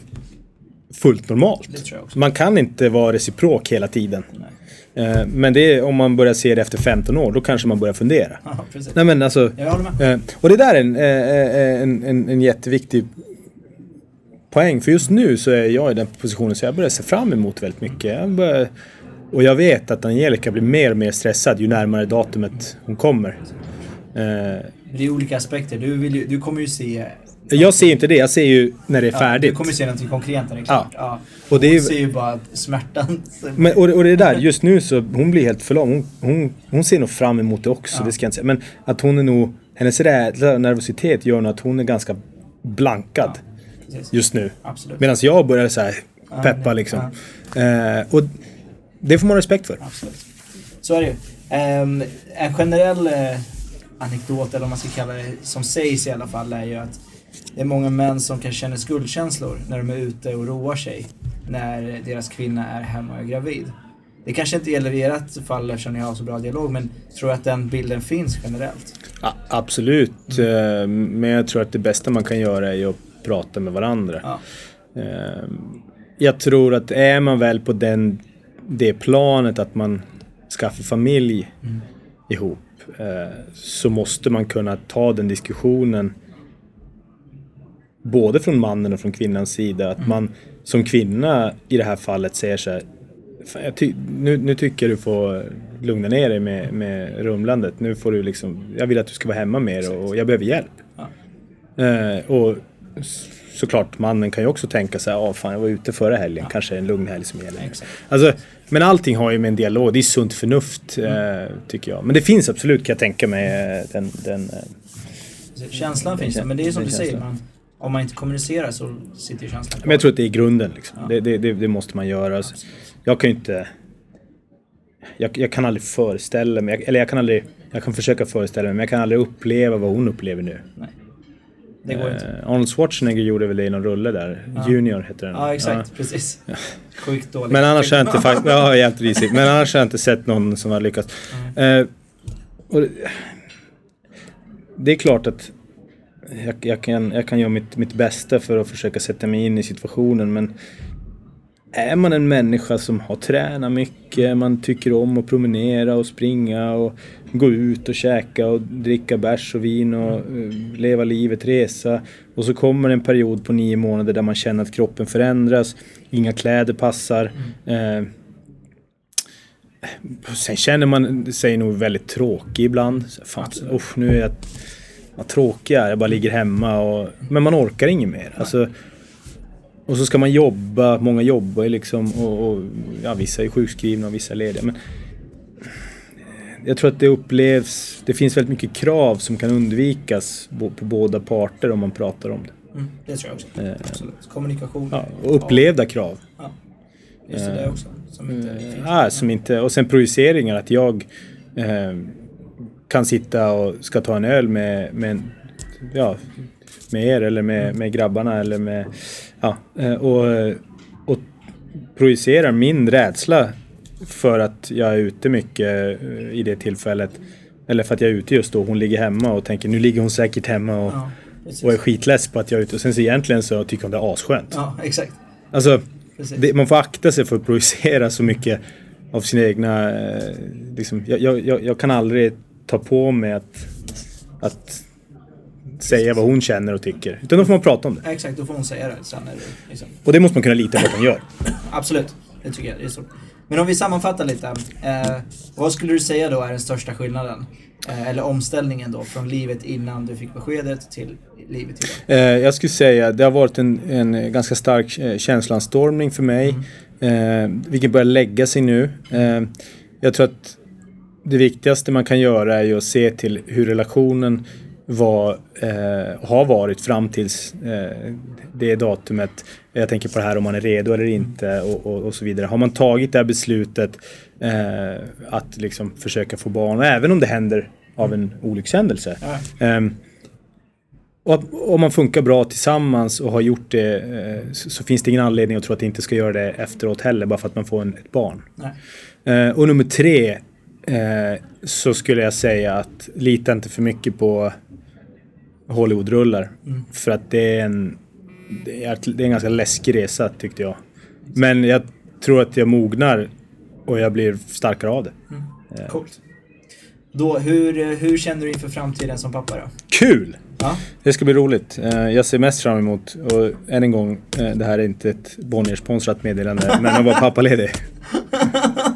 fullt normalt. Man kan inte vara reciprok hela tiden. Nej. Eh, Men det är om man börjar se det efter 15 år, då kanske man börjar fundera. Precis. Nej men alltså, Jag med. Eh, och det där är en, eh, en, en, en jätteviktig poäng. För just nu så är jag i den positionen så jag börjar se fram emot väldigt mycket. Jag börjar, och jag vet att Angelica blir mer och mer stressad ju närmare datumet hon kommer. Det är olika aspekter. Du, vill ju, du kommer ju se... jag ser inte det, jag ser ju när det är Ja, färdigt. du kommer ju se någonting konkret när det är klart. Ja. Och det är ju- ser ju bara smärtan. Men, och, och det där, just nu så hon blir helt för lång. Hon, hon, hon ser nog fram emot det också, Ja. det ska jag inte säga. Men att hon är nog, hennes rädsla och nervositet gör nog att hon är ganska blankad just nu. Medan jag börjar så här Ja, peppa liksom. Eh, och det får man respekt för. Absolut. Så är det ju. Ehm, en generell eh, anekdot, eller vad man ska kalla det, som sägs i alla fall, är ju att det är många män som kan känna skuldkänslor när de är ute och roar sig. När deras kvinna är hemma och är gravid. Det kanske inte gäller i ert fall eftersom ni har så bra dialog, men tror att den bilden finns generellt? Ja, absolut. Eh, men jag tror att det bästa man kan göra är att prata med varandra. Ja. Eh, jag tror att är man väl på den, det planet att man skaffar familj ihop eh, så måste man kunna ta den diskussionen både från mannen och från kvinnans sida. Att man som kvinna i det här fallet säger så här "Fan, jag ty- nu, nu tycker jag du får lugna ner dig med, med rumlandet. Nu får du liksom, jag vill att du ska vara hemma mer och, jag behöver hjälp. Ja. Eh, och såklart mannen kan ju också tänka sig, ja fan jag var ute förra helgen, kanske en lugn helg som gäller. nu." Exakt. Alltså, men allting har ju med en dialog, det är sunt förnuft eh, tycker jag. Men det finns absolut kan jag tänka mig eh, den, den eh. Känslan finns där, men det är som den du säger, känslan. man, om man inte kommunicerar så sitter ju känslan kvar. Men jag tror att det är grunden liksom. Ja. Det, det, det, det måste man göra. Så Jag kan ju inte... Jag, jag kan aldrig föreställa mig, eller jag kan aldrig... Jag kan försöka föreställa mig, men jag kan aldrig uppleva vad hon upplever nu. Nej. Det går inte. Eh, Arnold Schwarzenegger gjorde väl det i någon rulle där. Ja. Junior heter den. Ja, exakt. Precis. Sjukt dåligt. Men annars har jag inte faktiskt... [LAUGHS] Ja, helt risigt. Men annars har jag inte sett någon som har lyckats. Eh, och det, det är klart att jag, jag, kan, jag kan göra mitt, mitt bästa för att försöka sätta mig in i situationen men är man en människa som har tränat mycket, man tycker om att promenera och springa och gå ut och käka och dricka bärs och vin och eh, leva livet, resa. Och så kommer en period på nio månader där man känner att kroppen förändras, inga kläder passar. Eh, sen känner man sig nog väldigt tråkig ibland. Fan, usch, nu är jag vad tråkig jag är, jag bara ligger hemma och... Men man orkar inget mer. Alltså, och så ska man jobba, många jobbar ju liksom och, och ja, vissa är sjukskrivna och vissa är lediga. Men jag tror att det upplevs, det finns väldigt mycket krav som kan undvikas på båda parter om man pratar om det. Mm, det tror jag också. Eh, Absolut. Kommunikation. Ja, och upplevda krav. Ja. Just det, det också. Som inte Eh, finns. Ja, som inte, och sen projiceringar att jag eh, kan sitta och ska ta en öl med, med, ja, med er eller med, med grabbarna eller med... Ja, eh, och, och projicerar min rädsla för att jag är ute mycket eh, i det tillfället. Eller för att jag är ute just då. Hon ligger hemma och tänker nu ligger hon säkert hemma och, Ja, och är skitless på att jag är ute. Och sen så egentligen så tycker hon det är asskönt. Ja, exakt. Alltså, det, man får akta sig för att projicera så mycket av sina egna... Eh, liksom, jag, jag, jag, jag kan aldrig ta på mig att, att säga vad hon känner och tycker. Utan då får man prata om det. Ja, exakt, då får hon säga det sen. Är det liksom. Och det måste man kunna lita på att hon gör. Absolut, det tycker jag. Det är så. Men om vi sammanfattar lite. Eh, vad skulle du säga då är den största skillnaden? Eh, eller omställningen då från livet innan du fick beskedet till livet idag? Eh, jag skulle säga det har varit en, en ganska stark eh, känslansstormning för mig. Eh, vilken börjar lägga sig nu. Eh, jag tror att det viktigaste man kan göra är ju att se till hur relationen var, eh, har varit fram tills eh, det datumet. Jag tänker på det här om man är redo eller inte och, och, och så vidare. Har man tagit det här beslutet eh, att liksom försöka få barn, även om det händer av en olyckshändelse. Ja. Ehm, och om man funkar bra tillsammans och har gjort det eh, så, så finns det ingen anledning att tro att det inte ska göra det efteråt heller bara för att man får en, ett barn. Nej. Eh, och nummer tre, eh, så skulle jag säga att lita inte för mycket på Hollywoodrullar. Mm. För att det är en det är, en ganska läskig resa tyckte jag. Men jag tror att jag mognar och jag blir starkare av det. Mm. Coolt. Då, hur, hur känner du inför framtiden som pappa då? Kul! Ja. Det ska bli roligt. Eh, Jag ser mest fram emot, och än en gång, eh, det här är inte ett Bonnier-sponsrat meddelande, men att vara [LAUGHS] pappaledig. [LAUGHS]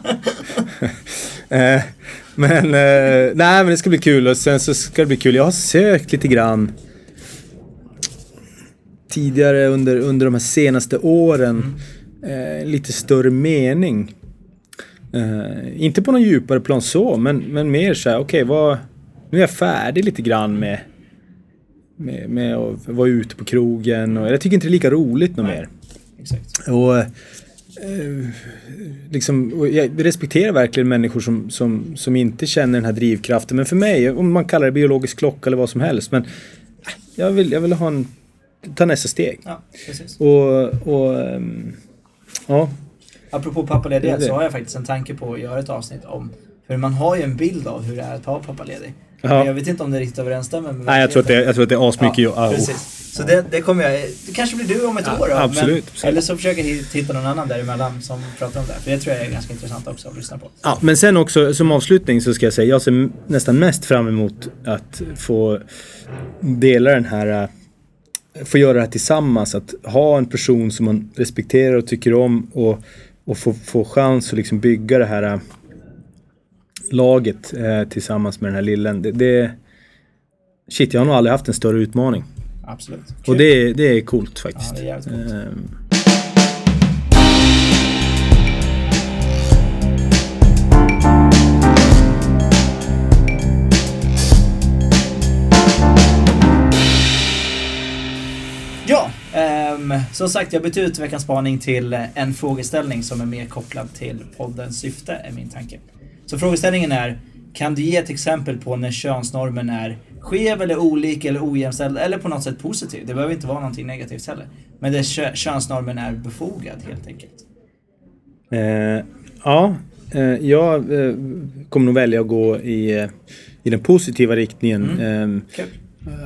Eh, men, eh, nej men det ska bli kul och sen så ska det bli kul. Jag har sökt lite grann tidigare under, under de här senaste åren. Eh, lite större mening. Eh, inte på någon djupare plan så, men, men mer så här, okej vad... Nu är jag färdig lite grann med, med, med att vara ute på krogen och jag tycker inte det är lika roligt något mer. Exakt. Och, liksom, och jag respekterar verkligen människor som, som, som inte känner den här drivkraften. Men för mig, om man kallar det biologisk klocka eller vad som helst. Men äh, jag vill, jag vill ha en, ta nästa steg. Ja, precis. Och, och ehm, ja, Apropå pappaledighet så har jag faktiskt en tanke på att göra ett avsnitt om För man har ju en bild av hur det är att vara pappaledig. Ja. Men jag vet inte om det riktigt överensstämmer med nej, jag tror att det, jag tror att det är asmycket ja, ja, precis. Så det, det kommer jag, det kanske blir du om ett Ja, år då. absolut, Men. Eller så försöker jag hitta någon annan däremellan som pratar om det. För det tror jag är ganska intressant också att lyssna på. Ja, men sen också som avslutning så ska jag säga, jag ser nästan mest fram emot att få dela den här, äh, få göra det här tillsammans. Att ha en person som man respekterar och tycker om och, och få, få chans att liksom bygga det här äh, laget äh, tillsammans med den här lillen. Det, det, shit, jag har nog aldrig haft en större utmaning. Absolut. Kul. Och det, det är coolt faktiskt. Ja, det är jävligt coolt. Ehm, Ja, ehm, som sagt jag bytt ut veckans spaning till eh, en frågeställning som är mer kopplad till poddens syfte, är min tanke. Så frågeställningen är, kan du ge ett exempel på när könsnormen är skev eller olik eller ojämställd eller på något sätt positiv? Det behöver inte vara någonting negativt heller. Men där kö- könsnormen är befogad helt enkelt. Eh, ja, eh, jag eh, kommer nog välja att gå i, eh, i den positiva riktningen. Eh, Kul.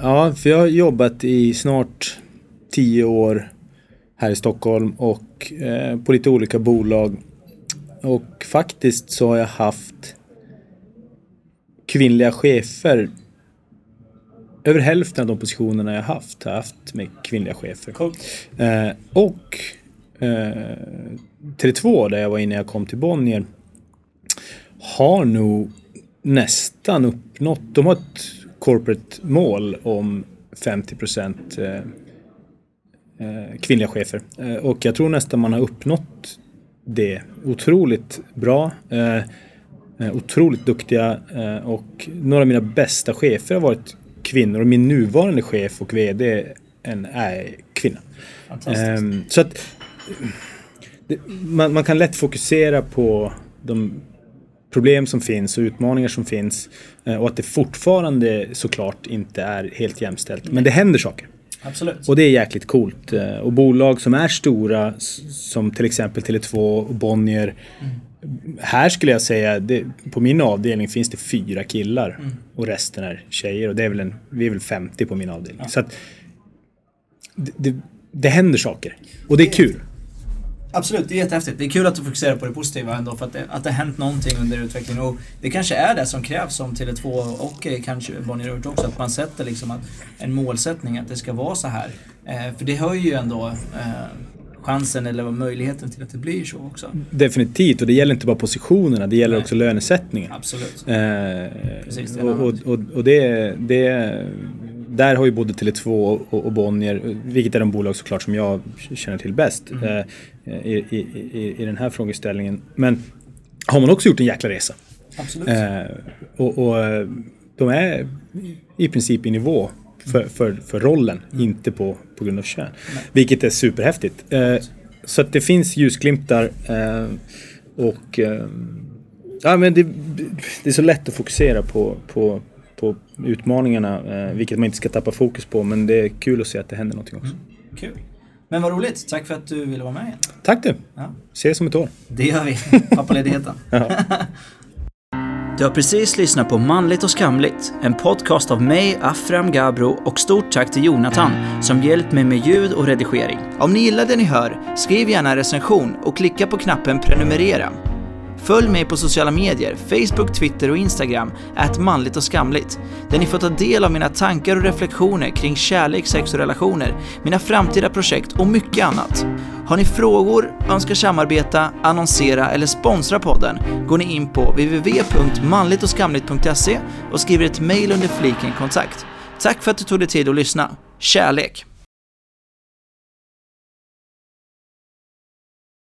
ja, för jag har jobbat i snart tio år här i Stockholm och eh, på lite olika bolag. Och faktiskt så har jag haft kvinnliga chefer. Över hälften av de positionerna jag haft har jag haft med kvinnliga chefer. Coolt. Eh, och eh, Tele2 där jag var innan jag kom till Bonnier har nog nästan uppnått, de har ett corporate mål om 50 procent eh, eh, kvinnliga chefer. Eh, och jag tror nästan man har uppnått det otroligt bra. Eh, eh, otroligt duktiga eh, och några av mina bästa chefer har varit kvinnor och min nuvarande chef och VD en, är kvinna. Ehm, så att man, man kan lätt fokusera på de problem som finns och utmaningar som finns och att det fortfarande såklart inte är helt jämställt. Men det händer saker. Absolut. Och det är jäkligt coolt. Eh, Och bolag som är stora som till exempel Tele2 och Bonnier. Här skulle jag säga, det, på min avdelning finns det fyra killar och resten är tjejer. Och det är väl en, vi är väl 50 på min avdelning. Så att det, det, det händer saker. Och det är kul. Absolut, det är jättehäftigt. Det är kul att du fokuserar på det positiva ändå för att det, att det har hänt någonting under utvecklingen och det kanske är det som krävs som Tele2 och kanske Bonnier gjort också, att man sätter liksom att, en målsättning att det ska vara så här. Eh, för det höjer ju ändå eh, chansen eller möjligheten till att det blir så också. Definitivt. Och det gäller inte bara positionerna, det gäller Nej. också lönesättningen. Absolut. Eh, Precis, det är och, och, och det, det, där har ju både Tele2 och, och Bonnier, vilket är de bolag såklart som jag känner till bäst Mm. eh, i, i, i, i den här frågeställningen. Men har man också gjort en jäkla resa. Absolut. Eh, och, och eh, de är i princip i nivå för, för, för rollen, inte på, på grund av kön. Vilket är superhäftigt. Eh, så att det finns ljusglimtar eh, och eh, ja, men det, det är så lätt att fokusera på, på, på utmaningarna, eh, vilket man inte ska tappa fokus på. Men det är kul att se att det händer någonting också. Kul. Men vad roligt. Tack för att du ville vara med igen. Tack du! Ja. Ses om ett år. Det gör vi. [LAUGHS] Pappaledigheten. Ja. [LAUGHS] Du har precis lyssnat på Manligt och skamligt, en podcast av mig, Afram Gabro och stort tack till Jonathan som hjälpt mig med ljud och redigering. Om ni gillar det ni hör, skriv gärna en recension och klicka på knappen prenumerera. Följ mig på sociala medier, Facebook, Twitter och Instagram, att manligt och skamligt, där ni får ta del av mina tankar och reflektioner kring kärlek, sex och relationer, mina framtida projekt och mycket annat. Har ni frågor, önskar samarbeta, annonsera eller sponsra podden går ni in på www.manligtochskamligt.se och skriver ett mejl under fliken kontakt. Tack för att du tog dig tid att lyssna. Kärlek!